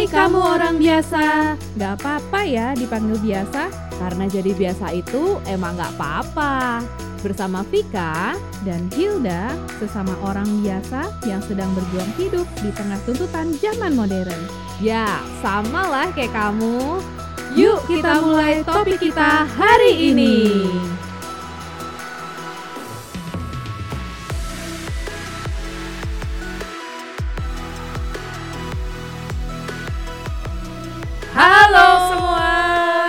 Hai kamu orang biasa. Gak apa-apa ya dipanggil biasa Karena jadi biasa itu emang gak apa-apa. Bersama Vika dan Hilda Sesama orang biasa yang sedang berjuang hidup Di tengah tuntutan zaman modern. Ya sama lah kayak kamu. Yuk kita mulai topik kita hari ini Halo semua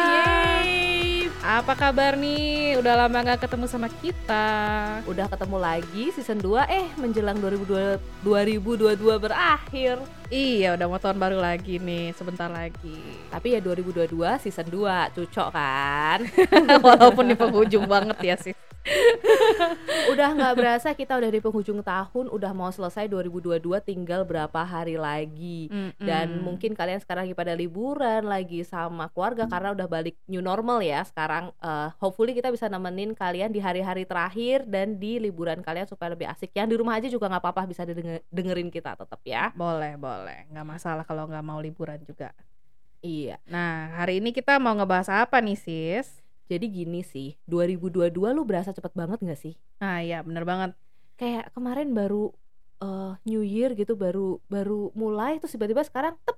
Yeay Apa kabar nih? Udah lama gak ketemu sama kita Udah ketemu lagi season 2 eh menjelang 2022 2022 berakhir. Iya udah mau tahun baru lagi nih sebentar lagi Tapi ya 2022 season 2 cocok kan. Walaupun di penghujung banget ya sih udah nggak berasa kita udah di penghujung tahun, udah mau selesai 2022 tinggal berapa hari lagi. Dan mungkin kalian sekarang lagi pada liburan lagi sama keluarga karena udah balik new normal ya. Sekarang eh, hopefully kita bisa nemenin kalian di hari-hari terakhir dan di liburan kalian supaya lebih asik. Yang di rumah aja juga nggak apa-apa bisa dengerin kita tetap ya. Boleh boleh nggak masalah kalau nggak mau liburan juga Iya. Nah hari ini kita mau ngebahas apa nih sis? Jadi gini sih, 2022 lu berasa cepet banget gak sih? Nah iya bener banget Kayak kemarin baru eh, New Year gitu, baru baru mulai terus tiba-tiba sekarang tep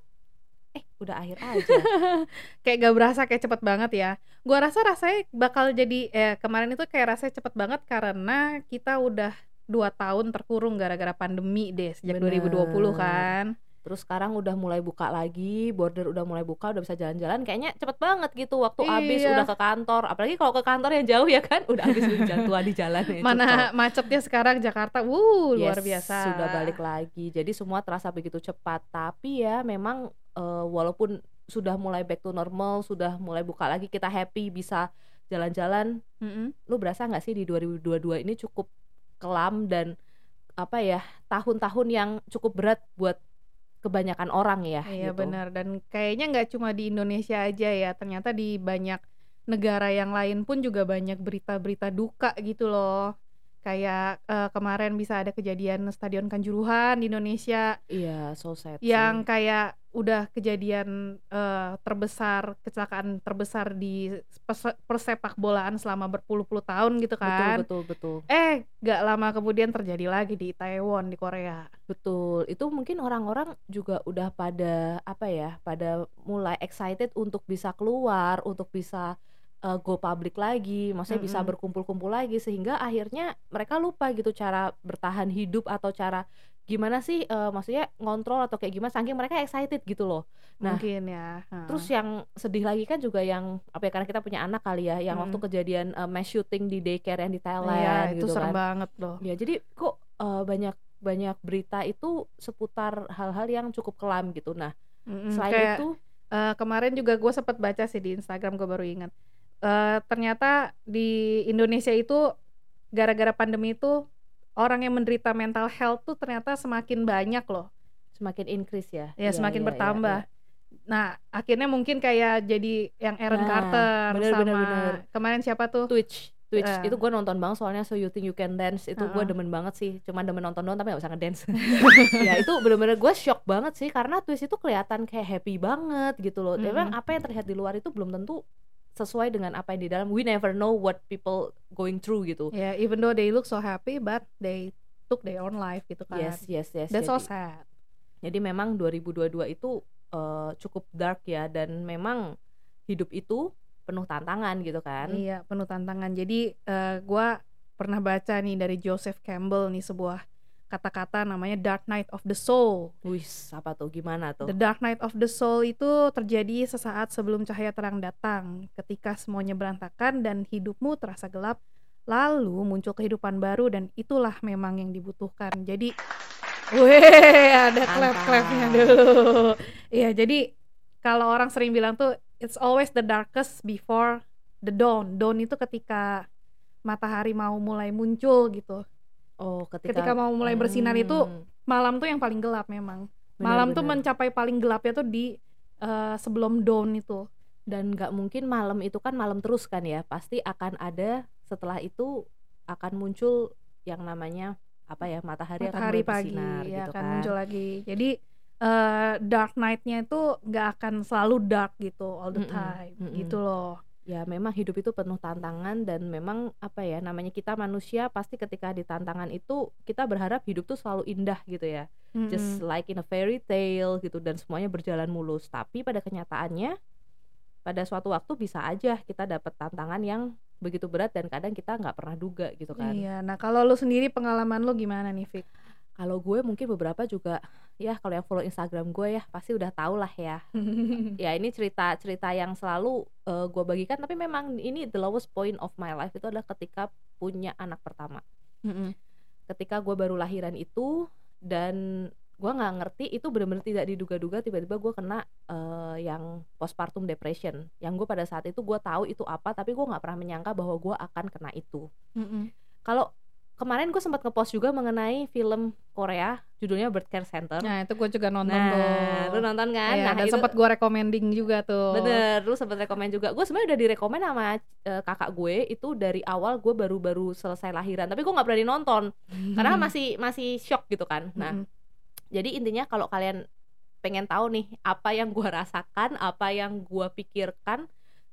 eh udah akhir aja. kayak gak berasa kayak cepet banget ya gua rasa rasanya bakal jadi eh kemarin itu kayak rasanya cepet banget karena kita udah dua tahun terkurung gara-gara pandemi deh sejak Bener. 2020 kan Terus sekarang udah mulai buka lagi, border udah mulai buka, udah bisa jalan-jalan. Kayaknya cepet banget gitu waktu habis Iya. udah ke kantor. Apalagi kalau ke kantor yang jauh ya kan, udah jalan tua di jalan ya, mana cepet. macetnya sekarang Jakarta wuh luar Yes, biasa Sudah balik lagi. Jadi semua terasa begitu cepat. Tapi ya memang eh, walaupun sudah mulai back to normal, sudah mulai buka lagi, kita happy bisa jalan-jalan. Mm-mm. Lu berasa nggak sih di 2022 ini cukup kelam dan apa ya tahun-tahun yang cukup berat buat kebanyakan orang ya Iya gitu. benar dan kayaknya nggak cuma di Indonesia aja ya ternyata di banyak negara yang lain pun juga banyak berita-berita duka gitu loh kayak eh, kemarin bisa ada kejadian stadion Kanjuruhan di Indonesia Iya, so sad sih. yang kayak udah kejadian eh, terbesar kecelakaan terbesar di persepak bolaan selama berpuluh-puluh tahun gitu betul kan betul betul eh gak lama kemudian terjadi lagi di Taiwan di Korea betul. Itu mungkin orang-orang juga udah pada apa ya, pada mulai excited untuk bisa keluar, untuk bisa uh, go public lagi, maksudnya bisa Mm-mm. berkumpul-kumpul lagi sehingga akhirnya mereka lupa gitu cara bertahan hidup atau cara gimana sih uh, maksudnya ngontrol atau kayak gimana saking mereka excited gitu loh. Nah, mungkin ya Heeh. Terus yang sedih lagi kan juga yang apa ya karena kita punya anak kali ya, yang waktu Mm. kejadian uh, mass shooting di daycare yang di Thailand Iya, itu gitu serem kan. banget loh Ya jadi kok uh, banyak banyak berita itu seputar hal-hal yang cukup kelam gitu. Nah Mm-mm, selain kayak itu, eh, kemarin juga gue sempat baca sih di Instagram gue baru ingat Eh, ternyata di Indonesia itu gara-gara pandemi itu orang yang menderita mental health tuh ternyata semakin banyak loh semakin increase ya. ya Iya, semakin iya, bertambah iya. nah akhirnya mungkin kayak jadi yang Aaron Nah, Carter bener, sama bener, bener. kemarin siapa tuh Twitch, Twitch Eh. itu gue nonton banget soalnya So You Think You Can Dance itu gue Heeh. demen banget sih. Cuman demen nonton doang tapi gak bisa ngedance. ya itu bener-bener gue shock banget sih karena Twitch itu kelihatan kayak happy banget gitu loh. Tapi Memang Mm-mm. apa yang terlihat di luar itu belum tentu sesuai dengan apa yang di dalam. We never know what people going through gitu. ya even though they look so happy but they took their own life gitu kan Yes, yes, yes. that's so Jadi, sad jadi memang 2022 itu eh, cukup dark ya dan memang hidup itu penuh tantangan gitu kan. Iya, penuh tantangan. Jadi eh, gua pernah baca nih dari Joseph Campbell nih sebuah kata-kata namanya Dark Night of the Soul. Wis, apa tuh gimana tuh? The Dark Night of the Soul itu terjadi sesaat sebelum cahaya terang datang, ketika semuanya berantakan dan hidupmu terasa gelap. Lalu muncul kehidupan baru dan itulah memang yang dibutuhkan. Jadi, weh, ada clap-clapnya dulu. Iya, jadi kalau orang sering bilang tuh it's always the darkest before the dawn. Dawn itu ketika matahari mau mulai muncul gitu. Oh, ketika, Ketika mau mulai bersinar itu Hmm, malam tuh yang paling gelap memang. benar, malam tuh benar. mencapai paling gelapnya tuh di eh, sebelum dawn itu. dan nggak mungkin malam itu kan malam terus kan ya pasti akan ada setelah itu akan muncul yang namanya apa ya matahari, Matahari akan mulai pagi bersinar ya gitu akan kan muncul lagi. Jadi uh, dark night-nya itu nggak akan selalu dark gitu all the time mm-mm. gitu loh Ya memang hidup itu penuh tantangan dan memang apa ya namanya kita manusia pasti ketika di tantangan itu kita berharap hidup tuh selalu indah gitu ya. Just Mm-mm. like in a fairy tale gitu dan semuanya berjalan mulus. Tapi pada kenyataannya pada suatu waktu bisa aja kita dapat tantangan yang begitu berat dan kadang kita nggak pernah duga gitu kan. iya nah kalau lu sendiri pengalaman lu gimana nih Fik Kalau gue mungkin beberapa juga ya kalau yang follow Instagram gue ya pasti udah tau lah ya. Ya ini cerita-cerita yang selalu eh, gue bagikan tapi memang ini the lowest point of my life itu adalah ketika punya anak pertama. Mm-mm. Ketika gue baru lahiran itu dan gue nggak ngerti itu benar-benar tidak diduga-duga tiba-tiba gue kena eh, yang postpartum depression. Yang gue pada saat itu gue tahu itu apa tapi gue nggak pernah menyangka bahwa gue akan kena itu. Mm-mm. Kalau kemarin gue sempat ngepost juga mengenai film Korea judulnya Birth Care Center. nah itu gue juga nonton Nah, tuh lu nonton kan? Iya, nah, dan itu sempat gue recommending juga tuh bener, lu sempat rekomen juga. Gue sebenarnya udah direkomen sama eh, kakak gue itu dari awal gue baru-baru selesai lahiran, tapi gue nggak berani nonton karena masih masih shock gitu kan. Nah, Mm-mm. jadi intinya kalau kalian pengen tahu nih apa yang gue rasakan, apa yang gue pikirkan,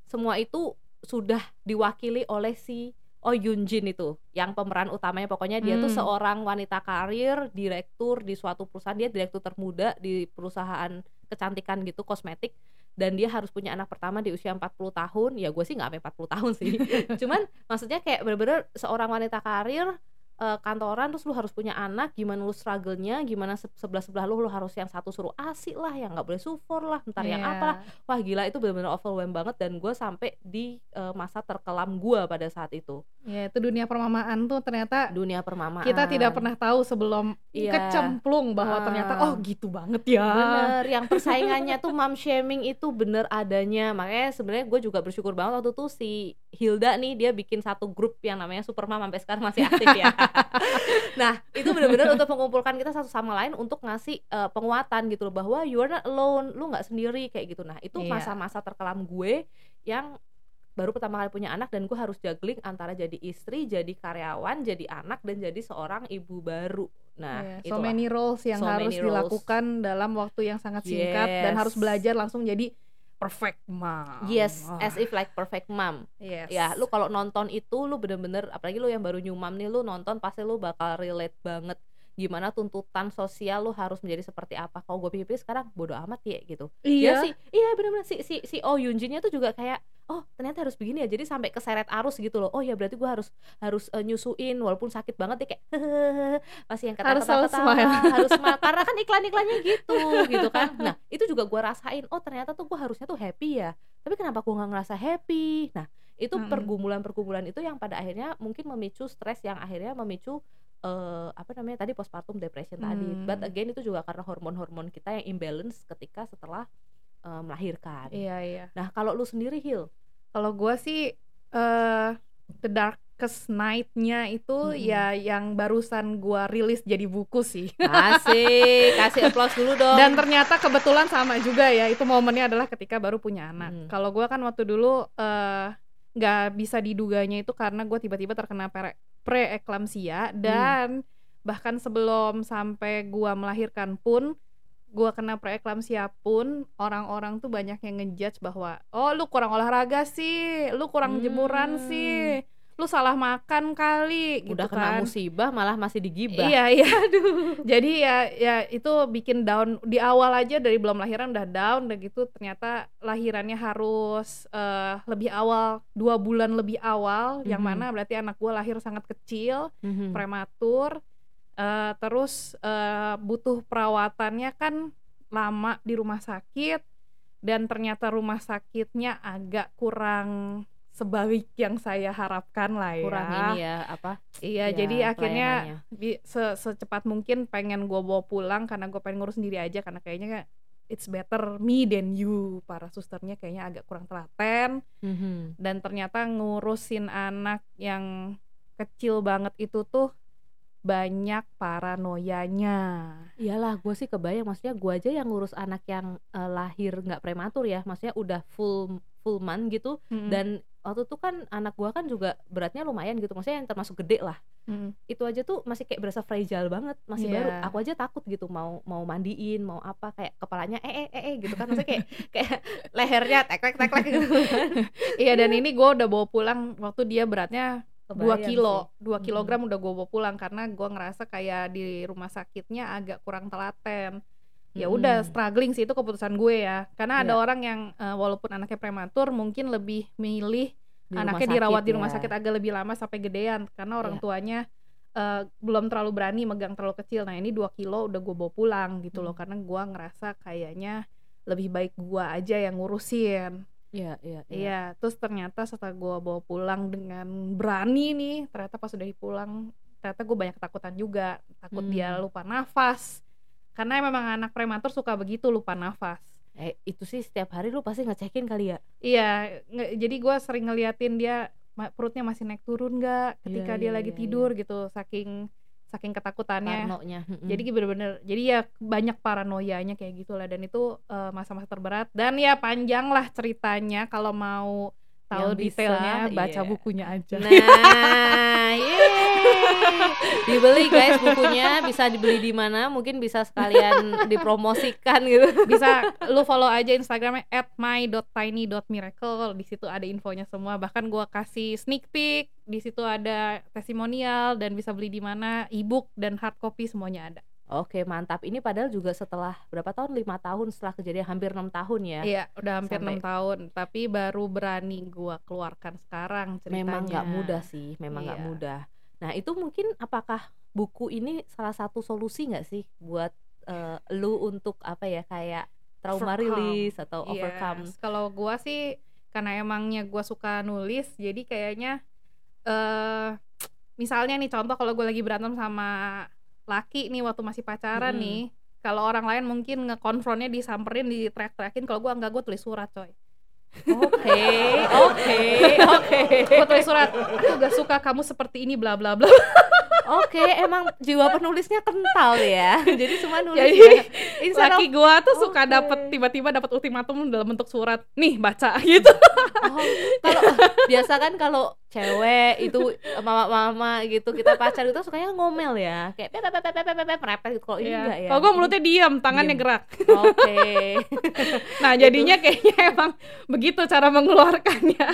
semua itu sudah diwakili oleh si Oh Yoon Jin itu yang pemeran utamanya. Pokoknya dia tuh Hmm. seorang wanita karir direktur di suatu perusahaan. Dia direktur termuda di perusahaan kecantikan gitu kosmetik. Dan dia harus punya anak pertama di usia 40 tahun. Ya gue sih nggak sampai 40 tahun sih. Cuman maksudnya kayak bener-bener seorang wanita karir eh, kantoran terus lu harus punya anak gimana lu struggle-nya gimana se- sebelah sebelah lu lu harus yang satu suruh asi lah yang nggak boleh sufor lah ntar yang Iya. apa lah wah gila itu bener-bener overwhelm banget dan gue sampai di eh, masa terkelam gue pada saat itu ya itu dunia permamaan tuh ternyata dunia permamaan kita tidak pernah tahu sebelum Iya. kecemplung bahwa Ah. ternyata oh gitu banget ya bener yang persaingannya tuh mom shaming itu bener adanya makanya sebenarnya gue juga bersyukur banget waktu itu si Hilda nih dia bikin satu grup yang namanya Super Mom sampai sekarang masih aktif ya nah itu bener-bener untuk mengumpulkan kita satu sama lain untuk ngasih eh, penguatan gitu loh bahwa you are not alone lu nggak sendiri kayak gitu nah itu Iya. masa-masa terkelam gue yang baru pertama kali punya anak dan gue harus juggling antara jadi istri, jadi karyawan, jadi anak dan jadi seorang ibu baru. Nah, Iya, so itulah. many roles yang So harus roles. dilakukan dalam waktu yang sangat singkat dan Yes. harus belajar langsung jadi perfect mom. Yes, Wah, as if like perfect mom. yes. Ya, lu kalau nonton itu lu bener-bener apalagi lu yang baru nyumam nih lu nonton pasti lu bakal relate banget gimana tuntutan sosial lu harus menjadi seperti apa. Kalau gue pikir sekarang bodo amat ya gitu. iya. Ya sih, iya bener-bener si si si Oh Yoon Jinnya tuh juga kayak oh ternyata harus begini ya. Jadi sampai keseret arus gitu loh. Oh ya berarti gue harus harus eh, nyusuin walaupun sakit banget dia kayak pasti yang kata Harus selalu smile. harus smile karena kan iklan-iklannya gitu gitu kan. Nah, itu juga gue rasain. Oh ternyata tuh gue harusnya tuh happy ya. Tapi kenapa gue nggak ngerasa happy? Nah, itu pergumulan-pergumulan itu yang pada akhirnya mungkin memicu stres yang akhirnya memicu eh, apa namanya tadi postpartum depression tadi. Hmm. But again itu juga karena hormon-hormon kita yang imbalance ketika setelah eh, melahirkan. Iya, iya. Nah, kalau lu sendiri Hil, Kalau gua sih eh The Darkest Night-nya itu Mm-mm. ya yang barusan gua rilis jadi buku sih. kasih kasih applause dulu dong. Dan ternyata kebetulan sama juga ya, itu momennya adalah ketika baru punya anak. Mm. Kalau gua kan waktu dulu eh nggak bisa diduganya itu karena gua tiba-tiba terkena preeklamsia dan bahkan sebelum sampai gua melahirkan pun gua kena preeklamsia pun orang-orang tuh banyak yang ngejudge bahwa oh lu kurang olahraga sih, lu kurang jemuran Hmm. sih, lu salah makan kali gitu udah kena kan. musibah malah masih digibah. Iya iya. Jadi ya ya itu bikin down di awal aja dari belum lahiran udah down udah gitu ternyata lahirannya harus eh, lebih awal dua bulan lebih awal yang Mhm. mana berarti anak gua lahir sangat kecil Mhm. prematur eh, terus eh, butuh perawatannya kan lama di rumah sakit dan ternyata rumah sakitnya agak kurang sebaik yang saya harapkan lah ya. Kurang ini ya apa? Iya, ya, jadi akhirnya se- secepat mungkin pengen gue bawa pulang karena gue pengen ngurus sendiri aja karena kayaknya it's better me than you para susternya kayaknya agak kurang telaten Mhm. dan ternyata ngurusin anak yang kecil banget itu tuh banyak paranoianya Iyalah, gue sih kebayang maksudnya gue aja yang ngurus anak yang eh, lahir nggak prematur ya, maksudnya udah full full month gitu Mm-mm. dan waktu itu kan anak gue kan juga beratnya lumayan gitu, maksudnya yang termasuk gede lah. Mm. itu aja tuh masih kayak berasa fragile banget masih Iya. baru aku aja takut gitu mau mau mandiin mau apa kayak kepalanya eh eh eh, eh gitu kan maksudnya kayak kayak lehernya tek tek tek tek gitu Iya dan ini gue udah bawa pulang waktu dia beratnya 2 Kebayang kilo. 2 kilogram udah gue bawa pulang karena gue ngerasa kayak di rumah sakitnya agak kurang telaten. Ya udah Mm-mm. struggling sih itu keputusan gue ya. Karena ada Iya. orang yang eh, walaupun anaknya prematur mungkin lebih milih Di anaknya dirawat di rumah ya. sakit agak lebih lama sampai gedean karena orang Iya. tuanya eh, belum terlalu berani megang terlalu kecil. Nah ini 2 kilo udah gue bawa pulang gitu loh Hmm. karena gue ngerasa kayaknya lebih baik gue aja yang ngurusin. Iya, iya, iya. Iya, terus ternyata setelah gue bawa pulang dengan berani nih, ternyata pas udah pulang, ternyata gue banyak ketakutan juga, takut dia Hmm. lupa nafas, karena memang anak prematur suka begitu lupa nafas. Eh, itu sih setiap hari lu pasti ngecekin kali ya. Iya, nge- jadi gue sering ngeliatin dia ma- perutnya masih naik turun nggak ketika Iya, dia iya, lagi iya, tidur gitu, saking saking ketakutannya. Parnonya. Jadi bener-bener, jadi ya banyak paranoianya kayak gitulah dan itu eh, masa-masa terberat dan ya panjang lah ceritanya kalau mau tahu Yang bisa, detailnya baca iya. bukunya aja. Nah. Dibeli guys bukunya, bisa dibeli di mana? Mungkin bisa sekalian dipromosikan gitu. Bisa lu follow aja Instagramnya @my.tiny.miracle di situ ada infonya semua. Bahkan gua kasih sneak peek, di situ ada testimonial dan bisa beli di mana, ebook dan hard copy semuanya ada. Oke, mantap. Ini padahal juga setelah berapa tahun? Lima tahun setelah kejadian, hampir enam tahun ya. Iya, udah hampir enam tahun, tapi baru berani gua keluarkan sekarang ceritanya. Memang nggak mudah sih, memang nggak Iya. mudah. Nah, itu mungkin apakah buku ini salah satu solusi nggak sih buat eh, lu untuk apa ya kayak trauma Overcome. release atau overcome? Yes, Kalau gua sih karena emangnya gua suka nulis, jadi kayaknya eh misalnya nih contoh kalau gue lagi berantem sama laki nih waktu masih pacaran Mm-mm. nih, kalau orang lain mungkin ngekonfrontnya disamperin, diteriak-teriakin, kalau gua enggak gue tulis surat coy. Oke, oke, oke. Gue tulis surat, aku gak suka kamu seperti ini bla bla bla. Oke, emang jiwa penulisnya kental ya. Jadi semua nulis Jadi, ya. Laki gua tuh suka Oke. dapet tiba-tiba dapat ultimatum dalam bentuk surat. Nih, baca gitu. Oh, kalau biasa kan kalau cewek itu mama-mama gitu kita pacar itu sukanya ngomel ya kayak pep pep pep pep pep pep merepet gitu kalau ini Iya. enggak ya Kalau gua mulutnya diam, tangannya Diem. gerak. oke Nah, jadinya kayaknya emang begitu cara mengeluarkannya.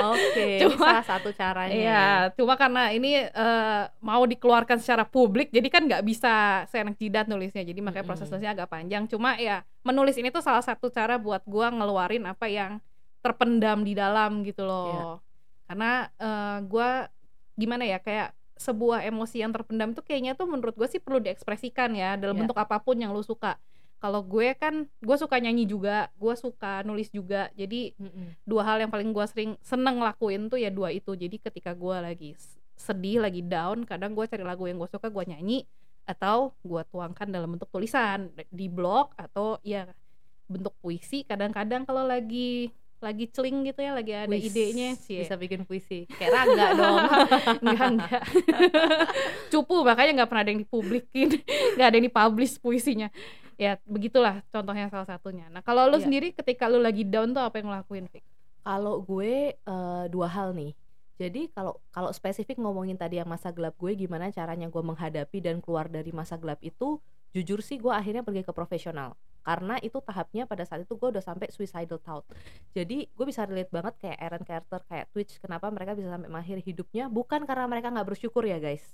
oke ini Cuma- salah satu caranya Iya, cuma karena ini eh, mau dikeluarkan secara publik, jadi kan nggak bisa seenak jidat nulisnya. Jadi makanya proses Mm-mm. nulisnya agak panjang. Cuma ya menulis ini tuh salah satu cara buat gua ngeluarin apa yang terpendam di dalam gitu loh. Iya. Karena eh, gua gimana ya kayak sebuah emosi yang terpendam tuh kayaknya tuh menurut gue sih perlu diekspresikan ya dalam Iya. bentuk apa pun yang lu suka. Kalau gue kan gue suka nyanyi juga, gue suka nulis juga. Jadi Mm-mm. dua hal yang paling gue sering seneng lakuin tuh ya dua itu jadi ketika gue lagi sedih lagi down kadang gue cari lagu yang gue suka gue nyanyi atau gue tuangkan dalam bentuk tulisan di blog atau ya bentuk puisi kadang-kadang kalau lagi lagi celing gitu ya lagi ada Wis, idenya sih. bisa bikin puisi. Kayak Rangga dong. Enggak enggak. Cupu makanya nggak pernah ada yang dipublikin. Nggak ada yang dipublish puisinya. Ya begitulah contohnya salah satunya. Nah kalau lu Iya. sendiri ketika lu lagi down tuh apa yang lu lakuin Fik? kalau gue eh, dua hal nih. Jadi kalau kalau spesifik ngomongin tadi yang masa gelap gue gimana caranya gue menghadapi dan keluar dari masa gelap itu jujur sih gue akhirnya pergi ke profesional. Karena itu tahapnya pada saat itu gue udah sampai suicidal thought. Jadi gue bisa relate banget kayak Aaron Carter kayak Twitch kenapa mereka bisa sampai mengakhiri hidupnya? Bukan karena mereka nggak bersyukur ya guys.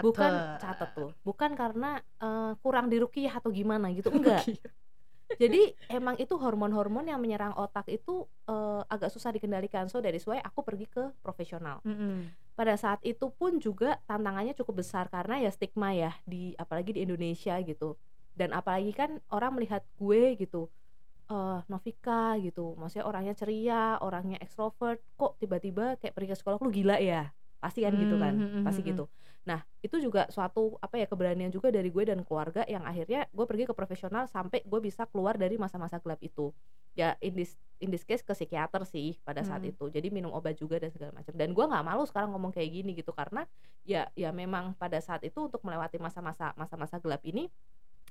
Bukan catat tuh. Bukan karena eh, kurang dirukiah atau gimana gitu. Enggak jadi emang itu hormon-hormon yang menyerang otak itu eh, agak susah dikendalikan. So dari why aku pergi ke profesional. Mm-mm. pada saat itu pun juga tantangannya cukup besar karena ya stigma ya di apalagi di Indonesia gitu. Dan apalagi kan orang melihat gue gitu eh Novika gitu. Maksudnya orangnya ceria orangnya ekstrovert kok tiba-tiba kayak pergi ke sekolah lu gila ya pasti kan gitu kan? Hmm, hmm, pasti hmm, gitu. Nah itu juga suatu apa ya keberanian juga dari gue dan keluarga yang akhirnya gue pergi ke profesional sampai gue bisa keluar dari masa-masa gelap itu. Ya in this in this case ke psikiater sih pada saat Hmm. itu. Jadi minum obat juga dan segala macam. Dan gue nggak malu sekarang ngomong kayak gini gitu karena ya ya memang pada saat itu untuk melewati masa-masa masa-masa gelap ini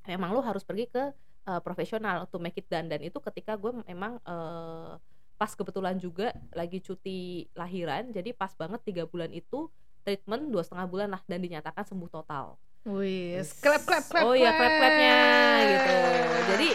memang lu harus pergi ke uh, profesional to make it done. Dan itu ketika gue memang uh, pas kebetulan juga lagi cuti lahiran jadi pas banget tiga bulan itu treatment dua setengah bulan lah dan dinyatakan sembuh total Wih, clap clap clap. oh iya clap clapnya gitu jadi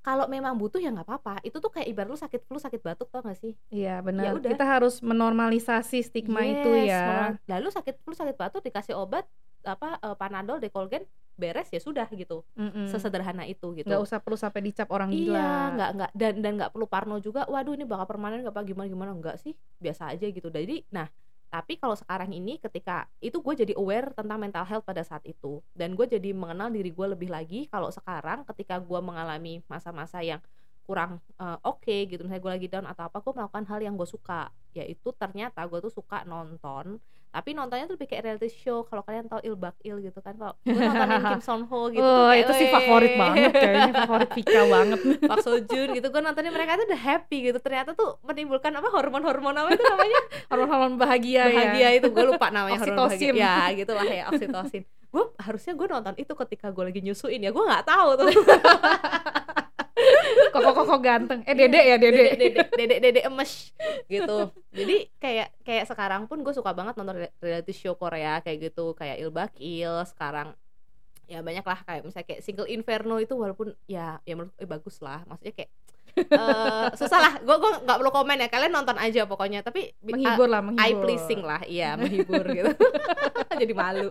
kalau memang butuh ya nggak apa-apa itu tuh kayak ibarat lu sakit flu sakit batuk tau gak sih Iya benar. udah. Kita harus menormalisasi stigma itu Yes, ya. memang. lalu sakit flu sakit batuk dikasih obat apa eh, panadol dekolgen beres ya sudah gitu Mm-mm. sesederhana itu gitu Nggak usah perlu sampai dicap orang gila. Iya, nggak nggak dan dan nggak perlu parno juga. Waduh ini bakal permanen nggak apa gimana gimana enggak sih biasa aja gitu. Jadi, nah tapi kalau sekarang ini ketika itu gue jadi aware tentang mental health pada saat itu dan gue jadi mengenal diri gue lebih lagi kalau sekarang ketika gue mengalami masa-masa yang kurang eh, oke gitu misalnya gue lagi down atau apa gue melakukan hal yang gue suka yaitu ternyata gue tuh suka nonton tapi nontonnya tuh lebih kayak reality show kalau kalian tahu Il Bak Il gitu kan kalau gue nontonin Kim Son Ho gitu tuh oh, kayak, itu sih favorit banget kayaknya favorit Vika banget. Park Seo Joon gitu gue nontonnya mereka tuh udah happy gitu. Ternyata tuh menimbulkan apa hormon-hormon apa itu namanya? Hormon-hormon bahagia, bahagia ya. itu gue lupa namanya hormon Oksitosin. bahagia ya gitulah ya oksitosin. Gue harusnya gue nonton itu ketika gue lagi nyusuin ya gue nggak tahu tuh Koko-koko ganteng. Eh Dede ya Dede. dede dede dede, emes gitu jadi kayak kayak sekarang pun gue suka banget nonton re- reality show Korea kayak gitu kayak Il Bak Il sekarang ya banyak lah kayak misalnya kayak Single Inferno itu walaupun ya ya menurut eh, bagus lah maksudnya kayak eh susah lah. Gue gue nggak perlu komen ya. Kalian nonton aja pokoknya. Tapi Menghibur lah, menghibur. eye pleasing lah. Iya menghibur gitu. Jadi malu.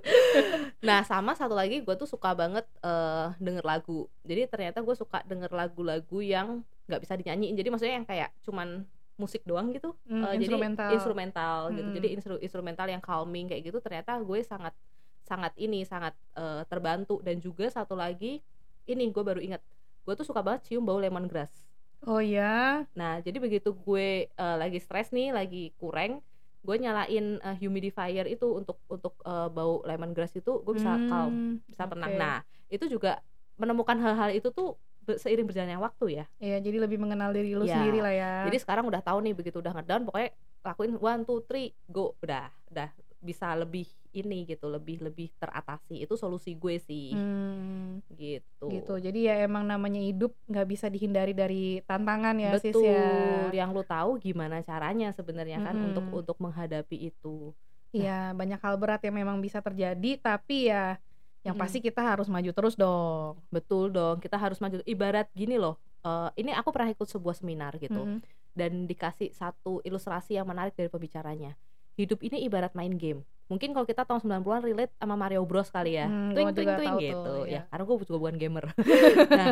Nah sama satu lagi gue tuh suka banget eh denger lagu. Jadi ternyata gue suka denger lagu-lagu yang nggak bisa dinyanyiin. Jadi maksudnya yang kayak cuman musik doang gitu. Hmm, Eh, instrumental. jadi instrumental. gitu. Hmm. jadi instru- instrumental yang calming kayak gitu ternyata gue sangat sangat ini sangat eh, terbantu. Dan juga satu lagi ini gue baru ingat. Gue tuh suka banget cium bau lemongrass Oh ya. Nah, jadi begitu gue eh, lagi stres nih, lagi kurang, gue nyalain eh, humidifier itu untuk untuk eh, bau lemongrass itu gue bisa calm, Hmm, bisa tenang. oke. Nah, itu juga menemukan hal-hal itu tuh seiring berjalannya waktu ya. Iya, jadi lebih mengenal diri lu Ya, sendiri lah ya. Jadi sekarang udah tahu nih begitu udah ngedown pokoknya lakuin one two three go udah udah bisa lebih ini gitu, lebih lebih teratasi. Itu solusi gue sih. Hmm, Gitu. gitu. Jadi ya emang namanya hidup nggak bisa dihindari dari tantangan ya, Sis Betul. ya. Yang lu tahu gimana caranya sebenarnya kan Mm-mm. untuk untuk menghadapi itu. Iya, banyak hal berat yang memang bisa terjadi, tapi ya yang Mm-mm. pasti kita harus maju terus dong. Betul dong, kita harus maju. Ibarat gini loh, eh, ini aku pernah ikut sebuah seminar gitu, Mm-mm. dan dikasih satu ilustrasi yang menarik dari pembicaranya. Hidup ini ibarat main game. Mungkin kalau kita tahun 90-an relate sama Mario Bros kali ya, Hmm, twing twing twing gitu tuh, ya. ya. Karena gue juga bukan gamer. nah,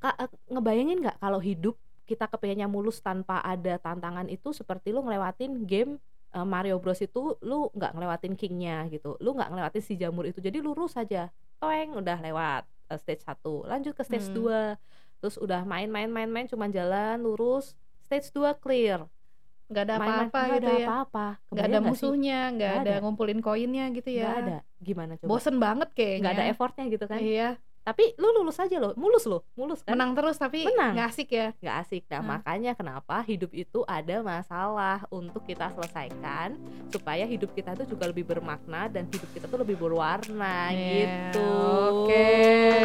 Kak, eh, ngebayangin nggak kalau hidup kita kepengennya mulus tanpa ada tantangan itu seperti lu ngelewatin game eh, Mario Bros itu lu nggak ngelewatin kingnya gitu, lu nggak ngelewatin si jamur itu, jadi lurus aja, toeng udah lewat eh, stage 1 lanjut ke stage Hmm. 2 terus udah main main main main cuman jalan lurus stage 2 clear Nggak ada apa-apa gitu ada ya. apa-apa Nggak ada musuhnya, nggak Nggak ada ada. ngumpulin koinnya gitu ya. nggak ada gimana coba Bosen banget kayaknya. nggak ada effortnya gitu kan Iya, tapi lu lulus aja loh mulus loh mulus kan menang terus tapi Menang. nggak asik ya. nggak asik nah Hmm. makanya kenapa hidup itu ada masalah untuk kita selesaikan supaya hidup kita itu juga lebih bermakna dan hidup kita tuh lebih berwarna Iya, gitu oke.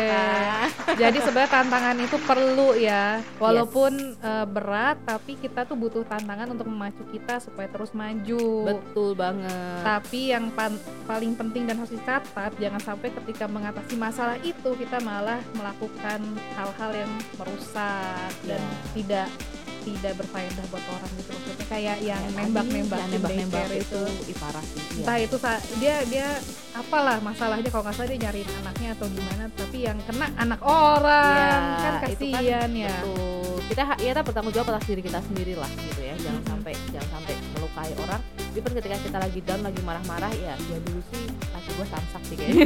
Nah, Jadi sebenarnya tantangan itu perlu ya, walaupun eh, berat, tapi kita tuh butuh tantangan untuk memacu kita supaya terus maju. betul banget Tapi yang pan- paling penting dan harus dicatat, jangan sampai ketika mengatasi masalah itu kita malah melakukan hal-hal yang merusak dan Iya. tidak tidak berfaedah buat orang gitu maksudnya kayak yang Kayak nembak-nembak yang nembak-nembak daycare itu parah sih iya. entah itu dia dia apalah masalahnya kalau nggak salah dia nyariin anaknya atau gimana tapi yang kena anak orang Iya, kan itu kasihan ya Betul. Kita ya kita bertanggung jawab atas diri kita sendiri lah gitu ya. Jangan Mm-mm. sampai jangan sampai melukai orang. Even ketika kita lagi down, lagi marah-marah ya, ya dulu sih laki gue samsak sih kayaknya.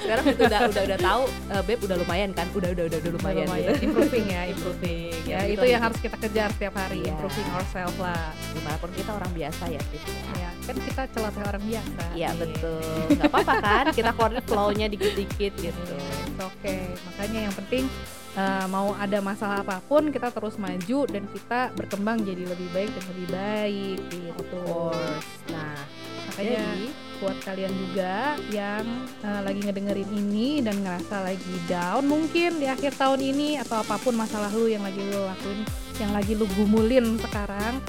Sekarang itu udah udah udah tahu, eh, beb udah lumayan kan? Udah udah udah, udah lumayan. lumayan gitu. improving ya improving. ya gitu itu yang harus kita kejar setiap hari Iya. improving ourselves lah di mana pun kita orang biasa ya, Sis. ya kan kita celoteh orang biasa Iya nih. betul. Nggak apa-apa kan? Kita keluarin flow-nya dikit-dikit gitu. Oke makanya yang penting uh, mau ada masalah apa pun kita terus maju dan kita berkembang jadi lebih baik dan lebih baik gitu. Nah, makanya jadi? buat kalian juga yang uh, lagi ngedengerin ini dan ngerasa lagi down mungkin di akhir tahun ini atau apa pun masalah lu yang lagi lu lakuin yang lagi lu gumulin sekarang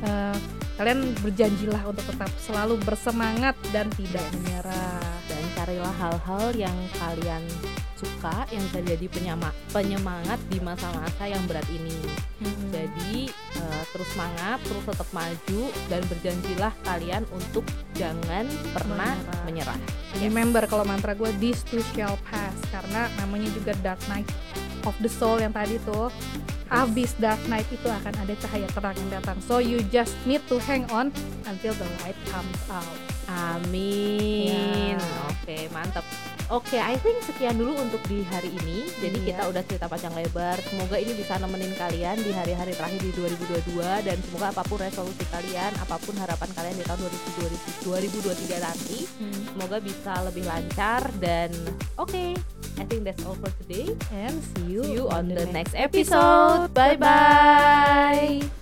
uh, kalian berjanjilah untuk tetap selalu bersemangat dan tidak menyerah. Dan carilah hal-hal yang kalian suka yang bisa jadi penyama, penyemangat di masa-masa yang berat ini. Hmm. Jadi uh, terus semangat, terus tetap maju dan berjanjilah kalian untuk jangan pernah menyerah. menyerah. Remember kalau mantra gue this too shall pass karena namanya juga Dark Night of the Soul yang tadi tuh habis Dark Night itu akan ada cahaya terang yang datang. So you just need to hang on until the light comes out. Amin. Ya. Oke, mantap. Oke, I think sekian dulu untuk di hari ini. Jadi Iya. kita udah cerita panjang lebar. Semoga ini bisa nemenin kalian di hari-hari terakhir di 2022 dan semoga apa pun resolusi kalian, apa pun harapan kalian di tahun 2023 nanti, semoga bisa lebih lancar dan oke. I think that's all for today. And see you, See you on the next episode. Bye bye.